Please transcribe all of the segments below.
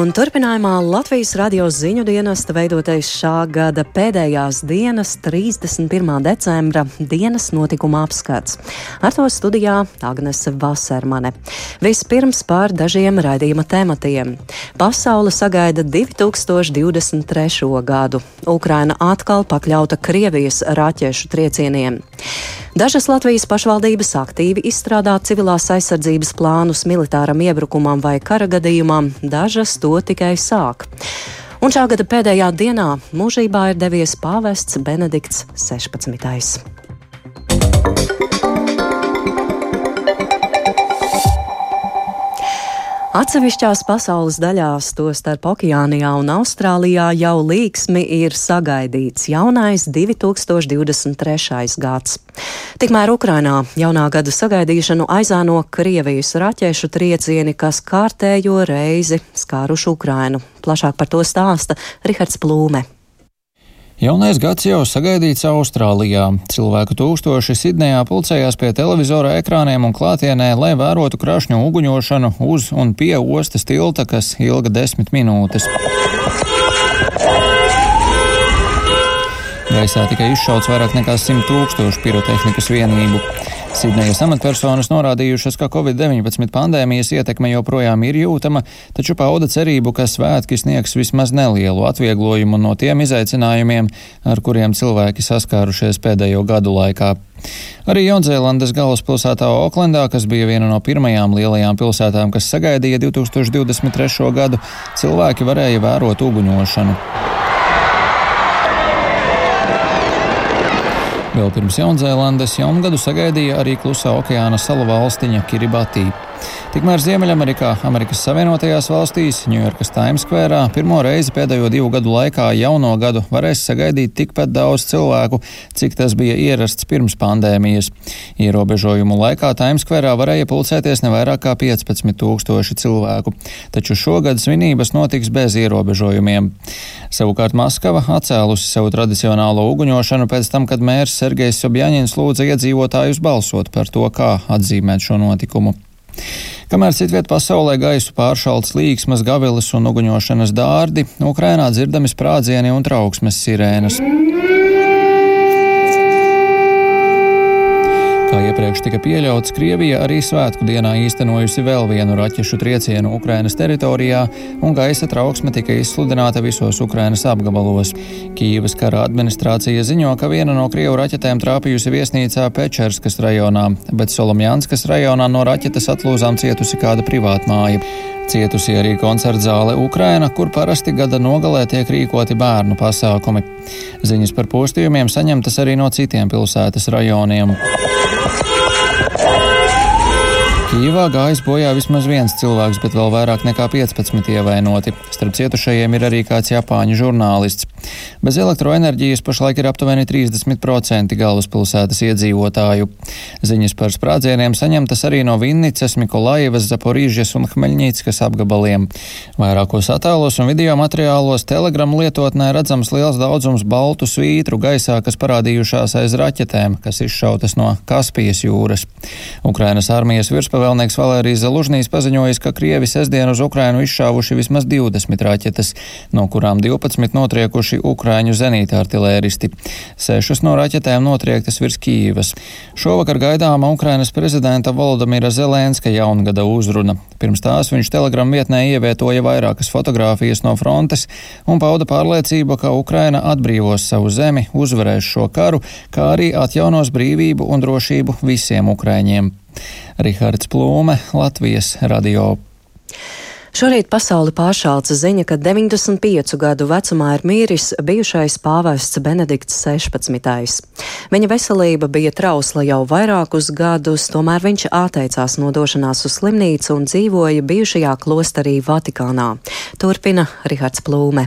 Un turpinājumā Latvijas radio ziņu dienesta veidotais šā gada pēdējās dienas, 31. decembra dienas notikuma apskats. Ar to studijā Agnese Vasermane. Vispirms par dažiem raidījuma tematiem. Pasaule sagaida 2023. gadu. Ukraina atkal pakļauta Krievijas raķešu triecieniem. Dažas Latvijas pašvaldības aktīvi izstrādā civilās aizsardzības plānus militāram iebrukumam vai kara gadījumam, dažas to tikai sāk. Un šā gada pēdējā dienā mūžībā ir devies pāvests Benedikts 16. Atsevišķās pasaules daļās, tostarp Okeānijā un Austrālijā, jau līksmi ir sagaidīts jaunais 2023. gads. Tikmēr Ukrainā jaunā gada sagaidīšanu aizāno Krievijas raķešu triecieni, kas kārtējo reizi skāruši Ukrainu. Plašāk par to stāsta Rihards Plūme. Jaunais gads jau sagaidīts Austrālijā. Cilvēku tūkstoši Sidnejā pulcējās pie televizora ekrāniem un klātienē, lai vērotu krašņu uguņošanu uz un pie ostas tilta, kas ilga desmit minūtes. Gaisā tika izšauts vairāk nekā 100 tūkstošu pirotehnikas vienību. Sidnejas amatpersonas norādījušas, ka Covid-19 pandēmijas ietekme joprojām ir jūtama, taču pauda cerību, ka svētki sniegs vismaz nelielu atvieglojumu no tiem izaicinājumiem, ar kuriem cilvēki saskārušies pēdējo gadu laikā. Arī Jaunzēlandes galvaspilsētā Oklendā, kas bija viena no pirmajām lielajām pilsētām, kas sagaidīja 2023. gadu, cilvēki varēja vērot uguņošanu. Vēl pirms Jaunzēlandes jaungadu sagaidīja arī klusā okeāna salu valstiņa Kiribati. Tikmēr Ziemeļamerikā, Amerikas Savienotajās valstīs, Ņujorkas Times Square pirmo reizi pēdējo divu gadu laikā jauno gadu varēs sagaidīt tikpat daudz cilvēku, cik tas bija ierasts pirms pandēmijas. Ierobežojumu laikā Times Square varēja pulcēties ne vairāk kā 15 tūkstoši cilvēku, taču šogad svinības notiks bez ierobežojumiem. Savukārt Maskava atcēlusi savu tradicionālo uguņošanu pēc tam, kad mērs Sergejs Sobjaņins lūdza iedzīvotājus balsot par to, kā atzīmēt šo notikumu. Kamēr citviet pasaulē gaisu pāršalts līksmas, gavilis un uguņošanas dārdi, Ukrainā dzirdami sprādzieni un trauksmes sirēnas. Iepriekš tika pieļauts, Krievija arī svētku dienā īstenojusi vēl vienu raķešu triecienu Ukrainas teritorijā, un gaisa trauksme tika izsludināta visos Ukrainas apgabalos. Kīvas kara administrācija ziņo, ka viena no Krievu raķetēm trāpījusi viesnīcā Pečerskas rajonā, bet Solomjanskas rajonā no raķetes atlūzām cietusi kāda privātmāja. Cietusi arī koncerta zāle Ukraina, kur parasti gada nogalē tiek rīkoti bērnu pasākumi. Ziņas par postījumiem saņemtas arī no citiem pilsētas rajoniem. Kīvā gājis bojā vismaz viens cilvēks, bet vēl vairāk nekā 15 ievainoti. Starp cietušajiem ir arī kāds japāņu žurnālists. Bez elektroenerģijas pašlaik ir aptuveni 30% galvaspilsētas iedzīvotāju. Ziņas par sprādzieniem saņemtas arī no Vinnicas, Mikolaivas, Zaporīžas un Hmeļņīckas apgabaliem. Vairākos attēlos un video materiālos Telegram lietotnē redzams liels daudzums baltu svītru gaisā, kas parādījušās aiz raķetēm, kas izšautas no Kaspijas jūras. Ukrainas armijas virspavēlnieks Valērijas Zalužnīs paziņojis, ka Krievi sestdien uz Ukrainu izšāvuši vismaz 20 raķetes, no kurām 12 notriekuši ukrāņu zenīta artilēristi. Sešas no raķetēm notriektas virs Kīivas. Šovakar gaidāma Ukrainas prezidenta Volodamira Zelenska jaungada uzruna. Pirms tās viņš telegram vietnē ievietoja vairākas fotogrāfijas no frontes un pauda pārliecību, ka Ukraina atbrīvos savu zemi, uzvarēs šo karu, kā arī atjaunos brīvību un drošību visiem ukrāņiem. Rihards Plūme, Latvijas radio. Šorīt pasauli pāršāca ziņa, ka 95 gadu vecumā ir mīris bijušais pāvests Benedikts 16. Viņa veselība bija trausla jau vairākus gadus, tomēr viņš atteicās no došanās uz slimnīcu un dzīvoja bijušajā klosterī Vatikānā. Turpina Rihards Plūme.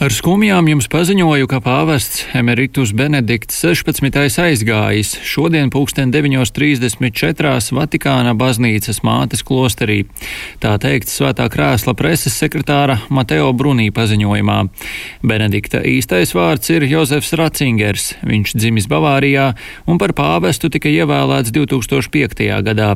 Ar skumjām jums paziņoju, ka pāvests Emeritus Benedikts 16. aizgājis šodien pulksten 9.34. Vatikāna baznīcas mātes klosterī. Tā teikts svētā krēsla preses sekretāra Mateo Brunī paziņojumā. Benedikta īstais vārds ir Jozefs Ratzingers. Viņš dzimis Bavārijā un par pāvestu tika ievēlēts 2005. gadā.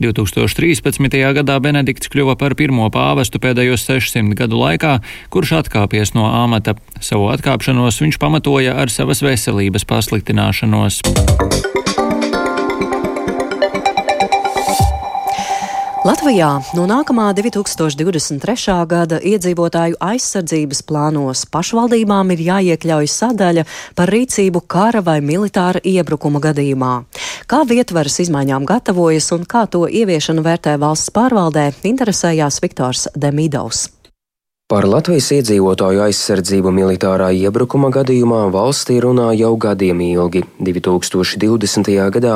2013. gadā Benedikts kļuva par pirmo pāvestu pēdējos 600 gadu laikā, kurš atkāpies no amata. Savu atkāpšanos viņš pamatoja ar savas veselības pasliktināšanos. Latvijā no nākamā 2023. gada iedzīvotāju aizsardzības plānos pašvaldībām ir jāiekļauj sadaļa par rīcību kara vai militāra iebrukuma gadījumā. Kā vietvaras izmaiņām gatavojas un kā to ieviešanu vērtē valsts pārvaldē, interesējās Viktors Demidovs. Par Latvijas iedzīvotāju aizsardzību militārā iebrukuma gadījumā valstī runā jau gadiem ilgi. 2020. gadā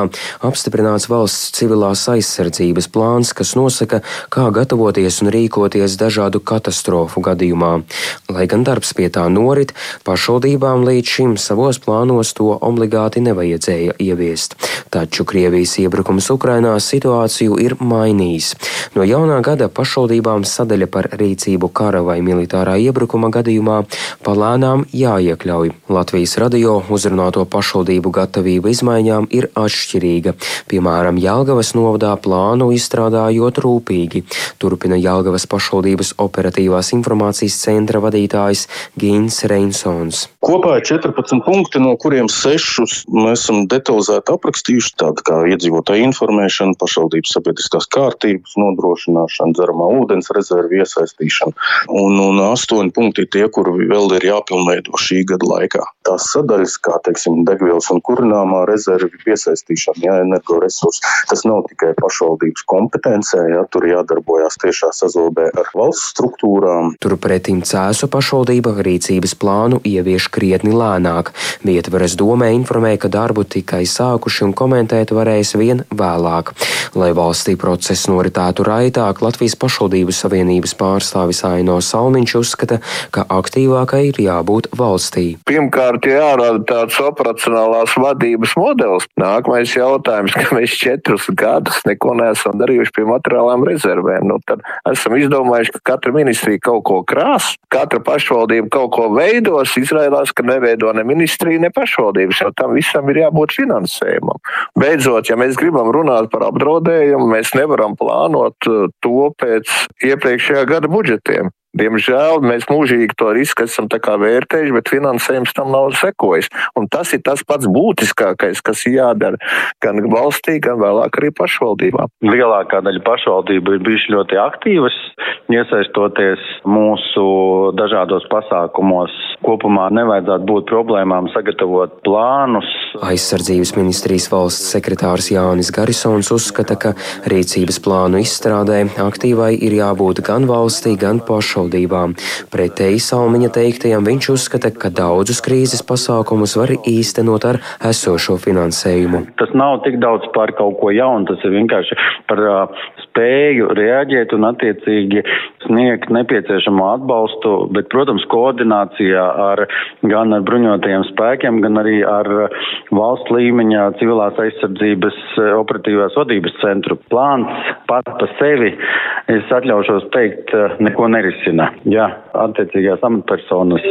apstiprināts valsts civilās aizsardzības plāns, kas nosaka, kā gatavoties un rīkoties dažādu katastrofu gadījumā. Lai gan darbs pie tā norit, pašvaldībām līdz šim savos plānos to obligāti nevajadzēja ieviest. Taču Krievijas iebrukums Ukrainā situāciju ir mainījis. No jaunā gada pašvaldībām sadaļa par rīcību kara vai militārā iebrukuma gadījumā palēnām jāiekļauj. Latvijas radio uzrunāto pašvaldību gatavība izmaiņām ir atšķirīga. Piemēram, Jālgavas novadā plānu izstrādājot rūpīgi, turpina Jālgavas pašvaldības operatīvās informācijas centra vadītājs Gins Reinsons. Kopā ir 14 punkti, no kuriem 6 mēs esam detalizēti aprakstījuši, tāda kā iedzīvotāja informēšana, pašvaldības sabiedriskās kārtības nodrošināšana, dzeramā ūdens rezervi iesaistīšana. Un un, un astoņi punkti ir tie, kuri vēl ir jāpilnveido šī gada laikā. Tās sadaļas, kā teiksim, degvielas un kurināmā rezervi piesaistīšana, jā, energoresursi, tas nav tikai pašvaldības kompetencē, jā, tur jādarbojas tiešā sazobē ar valsts struktūrām. Turpretim Cēsu pašvaldība rīcības plānu ievieš krietni lēnāk. Vietvaras domē informē, ka darbu tikai sākuši un komentēt varēs vien vēlāk. Lai valstī process noritētu raitāk, Latvijas pašvaldību savienības pārstāvis Aino Salmīns Kalniņš uzskata, ka aktīvākai ir jābūt valstī. Pirmkārt, jārada tāds operacionālās vadības modelis. Nākamais jautājums, ka mēs četrus gadus neko neesam darījuši pie materiālām rezervēm. Nu, tad esam izdomājuši, ka katra ministrija kaut ko krās, katra pašvaldība kaut ko veidos. Izrādās, ka neveido ne ministrija, ne pašvaldības, jo tam visam ir jābūt finansējumam. Beidzot, ja mēs gribam runāt par apdraudējumu, mēs nevaram plānot to pēc iepriekšējā gada budžetiem. Diemžēl mēs mūžīgi to risku esam vērtējuši, bet finansējums tam nav sekojis. Un tas ir tas pats būtiskākais, kas jādara gan valstī, gan vēlāk arī pašvaldībām. Lielākā daļa pašvaldību ir bijuši ļoti aktīvas, iesaistoties mūsu dažādos pasākumos. Kopumā nevajadzētu būt problēmām sagatavot plānus. Aizsardzības ministrijas valsts sekretārs Jānis Garisons uzskata, ka rīcības plānu izstrādē aktīvai ir jābūt gan valstī, gan pašvaldībā pašvaldībām. Pretēji Salmiņa teiktajam viņš uzskata, ka daudzus krīzes pasākumus var īstenot ar esošo finansējumu. Tas nav tik daudz par kaut ko jaunu, tas ir vienkārši par uh, spēju reaģēt un attiecīgi sniegt nepieciešamo atbalstu, bet, protams, koordinācijā ar gan ar bruņotajiem spēkiem, gan arī ar valsts līmeņa civilās aizsardzības operatīvās vadības centru. Plāns pat pa sevi, es atļaušos teikt, neko nerisina risina. Ja attiecīgās amatpersonas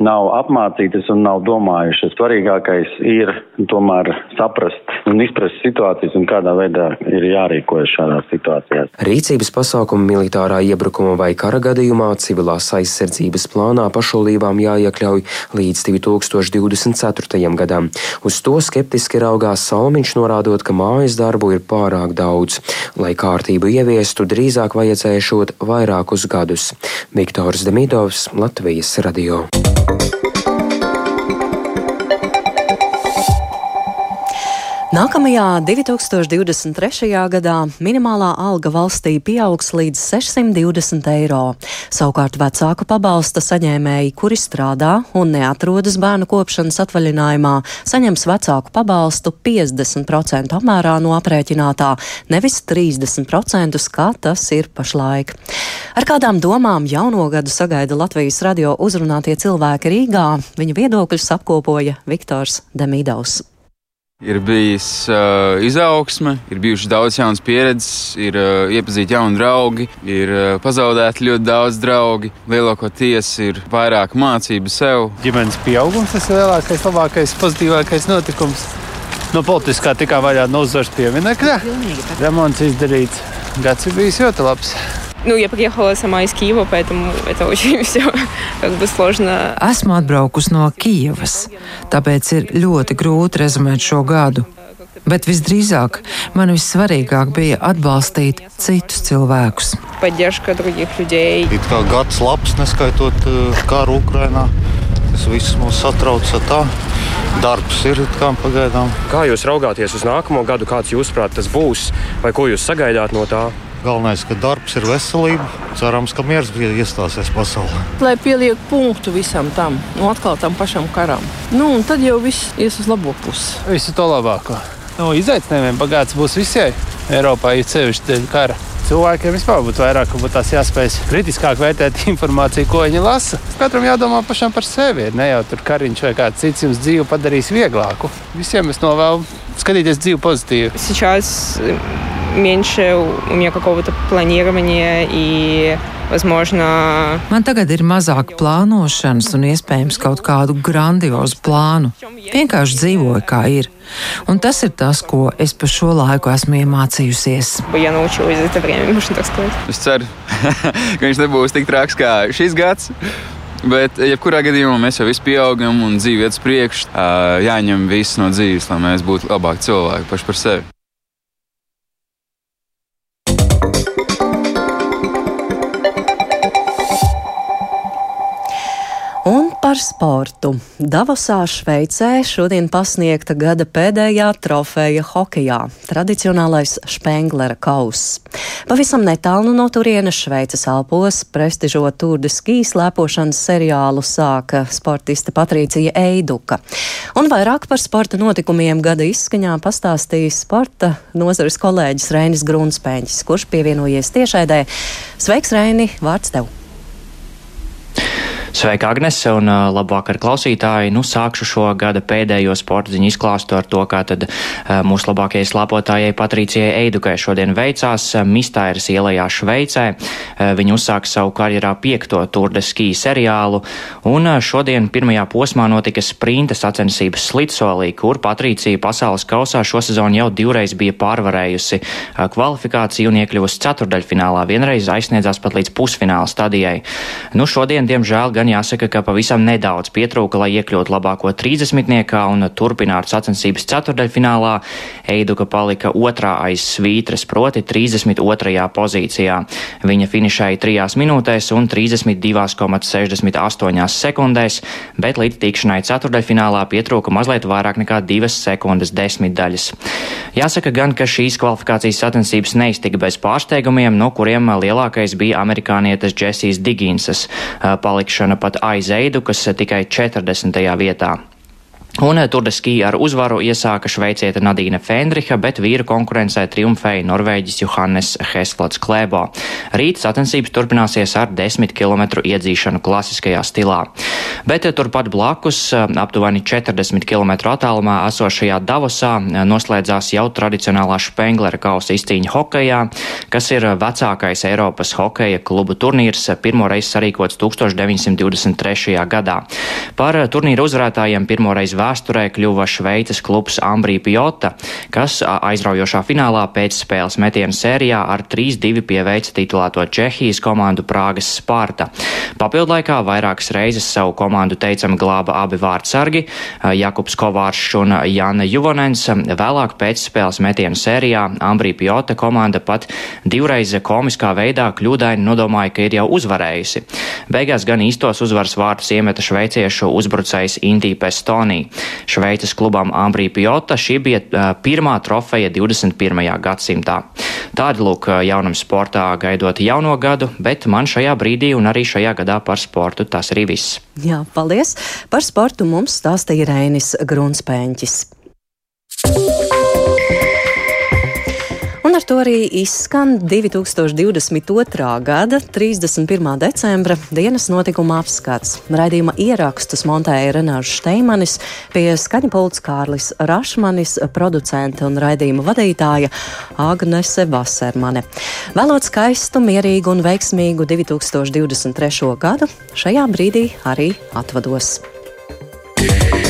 nav apmācītas un nav domājušas, svarīgākais ir tomēr saprast un izprast situācijas un kādā veidā ir jārīkojas šādās situācijās. Rīcības pasākumi militārā iebrukuma vai kara gadījumā civilās aizsardzības plānā pašvaldībām jāiekļauj līdz 2024. gadam. Uz to skeptiski raugās Salmiņš, norādot, ka mājas darbu ir pārāk daudz. Lai kārtību ieviestu, drīzāk vajadzēšot vairākus gadus. Viktors Demidovs, Latvijas radio. Nākamajā 2023. gadā minimālā alga valstī pieaugs līdz 620 eiro. Savukārt vecāku pabalsta saņēmēji, kuri strādā un neatrodas bērnu kopšanas atvaļinājumā, saņems vecāku pabalstu 50% apmērā no aprēķinātā, nevis 30%, kā tas ir pašlaik. Ar kādām domām jauno gadu sagaida Latvijas radio uzrunātie cilvēki Rīgā, viņu viedokļus apkopoja Viktors Demīdaus. Ir bijis uh, izaugsme, ir bijušas daudz jaunas pieredzes, ir uh, iepazīti jauni draugi, ir uh, pazaudēti ļoti daudz draugi. Lielākoties ir vairāk mācību sev. Ģimenes pieaugums tas ir lielākais, labākais, pozitīvākais notikums. No politiskā tikā vaļā no uzvaras pieminekļa. Remonts izdarīts. Gads ir bijis ļoti labs. Ну, я приехала сама из Киева, поэтому это очень все как бы сложно. Esmu atbraukusi no Kijavas, tāpēc ir ļoti grūti rezumēt šo gadu. Bet visdrīzāk man vissvarīgāk bija atbalstīt citus cilvēkus. Поддержка других людей. It kā gads labs, neskaitot karu Ukrainā. Tas viss mūs satrauc tā. Darbs ir kā pagaidām. Kā jūs raugāties uz nākamo gadu, kāds jūsuprāt tas būs, vai ko jūs sagaidāt no tā? Galvenais, ka darbs ir veselība. Cerams, ka miers iestāsies pasaulē. Lai pieliek punktu visam tam, nu atkal tam pašam karam. Nu, un tad jau viss ies uz labo pusi. Visu to labāko. No nu, izaicinājumiem bagāts būs visai Eiropā, ir sevišķi dēļ kara. Cilvēkiem vispār būtu vairāk būt tās jāspēj kritiskāk vērtēt informāciju, ko viņi lasa. Katram jādomā pašam par sevi. Ne jau tur kariņš vai kāds cits jums dzīvi padarīs vieglāku. Visiem es novēlu skatīties dzīvi pozitīvi. Сейчас меньше у меня какого-то планирования и Возможно... Man tagad ir mazāk plānošanas un iespējams kaut kādu grandiozu plānu. Vienkārši dzīvoju, kā ir. Un tas ir tas, ko es pa šo laiku esmu iemācījusies. Es ceru, ka viņš nebūs tik traks kā šis gads. Bet, jebkurā gadījumā, mēs jau visi pieaugam un dzīve iet uz priekšu. Jāņem viss no dzīves, lai mēs būtu labāki cilvēki paši par sevi. Par sportu. Davosā, Šveicē, šodien pasniegta gada pēdējā trofeja hokejā - tradicionālais Špenglera kauss. Pavisam netālu no turienes Šveices Alpos prestižo Tour skīs lēpošanas seriālu sāka sportiste Patricija Eiduka. Un vairāk par sporta notikumiem gada izskaņā pastāstīs sporta nozares kolēģis Reinis Grunspēņš, kurš pievienojies tiešēdē. Sveiks, Reini! Vārds tev! Sveika, Agnese, un uh, labvakar klausītāji. Nu, sākšu šo gada pēdējo sporta ziņu izklāstu ar to, kā tad uh, mūsu labākajai slāpotājai Patricijai Eidukai šodien veicās uh, Mistairas ielajā Šveicē. Viņa uzsāka savu karjerā piekto Tour de Ski seriālu, un šodien pirmajā posmā notika sprinta sacensības slidsolī, kur Patricija pasaules kausā šosezon jau divreiz bija pārvarējusi kvalifikāciju un iekļuvusi ceturdaļfinālā, vienreiz aizsniedzās pat līdz pusfināla stadijai. Nu, šodien, diemžēl, gan jāsaka, ka pavisam nedaudz pietrūka, lai iekļūtu labāko 30. un turpinātu sacensības ceturdaļfinālā. Eiduka palika otrā aiz svītras, proti 32. pozīcijā. Viņa finišēja 3 minūtēs un 32,68 sekundēs, bet līdz tikšanai ceturdaļfinālā pietrūka mazliet vairāk nekā 2 sekundes desmitdaļas. Jāsaka gan, ka šīs kvalifikācijas sacensības neiztika bez pārsteigumiem, no kuriem lielākais bija amerikānietes Džesijas Diginsas palikšana pat aiz Eidu, kas tikai 40. vietā. Un eh, Turdeski ar uzvaru iesāka šveicieta Nadīna Fendriha, bet vīru konkurencē triumfēja Norvēģis Johannes Heslots Klēbo. Rīt sacensības turpināsies ar 10 km iedzīšanu klasiskajā stilā. Bet eh, turpat blakus, eh, aptuveni 40 km attālumā esošajā Davosā, noslēdzās jau tradicionālā Špenglera kausa izcīņa hokejā, kas ir vecākais Eiropas hokeja klubu turnīrs, pirmoreiz sarīkots 1923. gadā. Par turnīru uzvarētājiem pirmoreiz vēl vēsturē kļuva Šveices klubs Ambrī Pjota, kas aizraujošā finālā pēc spēles metienu sērijā ar 3-2 pieveica titulēto Čehijas komandu Prāgas Sparta. Papildlaikā vairākas reizes savu komandu teicami glāba abi vārdsargi - Jakubs Kovāršs un Jāna Juvonens. Vēlāk pēc spēles metienu sērijā Ambrī Pjota komanda pat divreiz komiskā veidā kļūdaini nodomāja, ka ir jau uzvarējusi. Beigās gan īstos uzvaras vārtus iemeta šveiciešu uzbrucējs Intī Pestonī. Šveices klubam Ambrī Pjota šī bija pirmā trofeja 21. gadsimtā. Tādi lūk jaunam sportā gaidot jauno gadu, bet man šajā brīdī un arī šajā gadā par sportu tas arī viss. Jā, paldies! Par sportu mums stāstīja Rēnis Grunspēņķis. Ar to arī izskan 2022. gada 31. decembra dienas notikuma apskats. Raidījuma ierakstus montēja Renārs Šteimanis, pie skaņa pults Kārlis Rašmanis, producente un raidījuma vadītāja Agnese Vasermane. Vēlot skaistu, mierīgu un veiksmīgu 2023. gadu, šajā brīdī arī atvados. Yeah.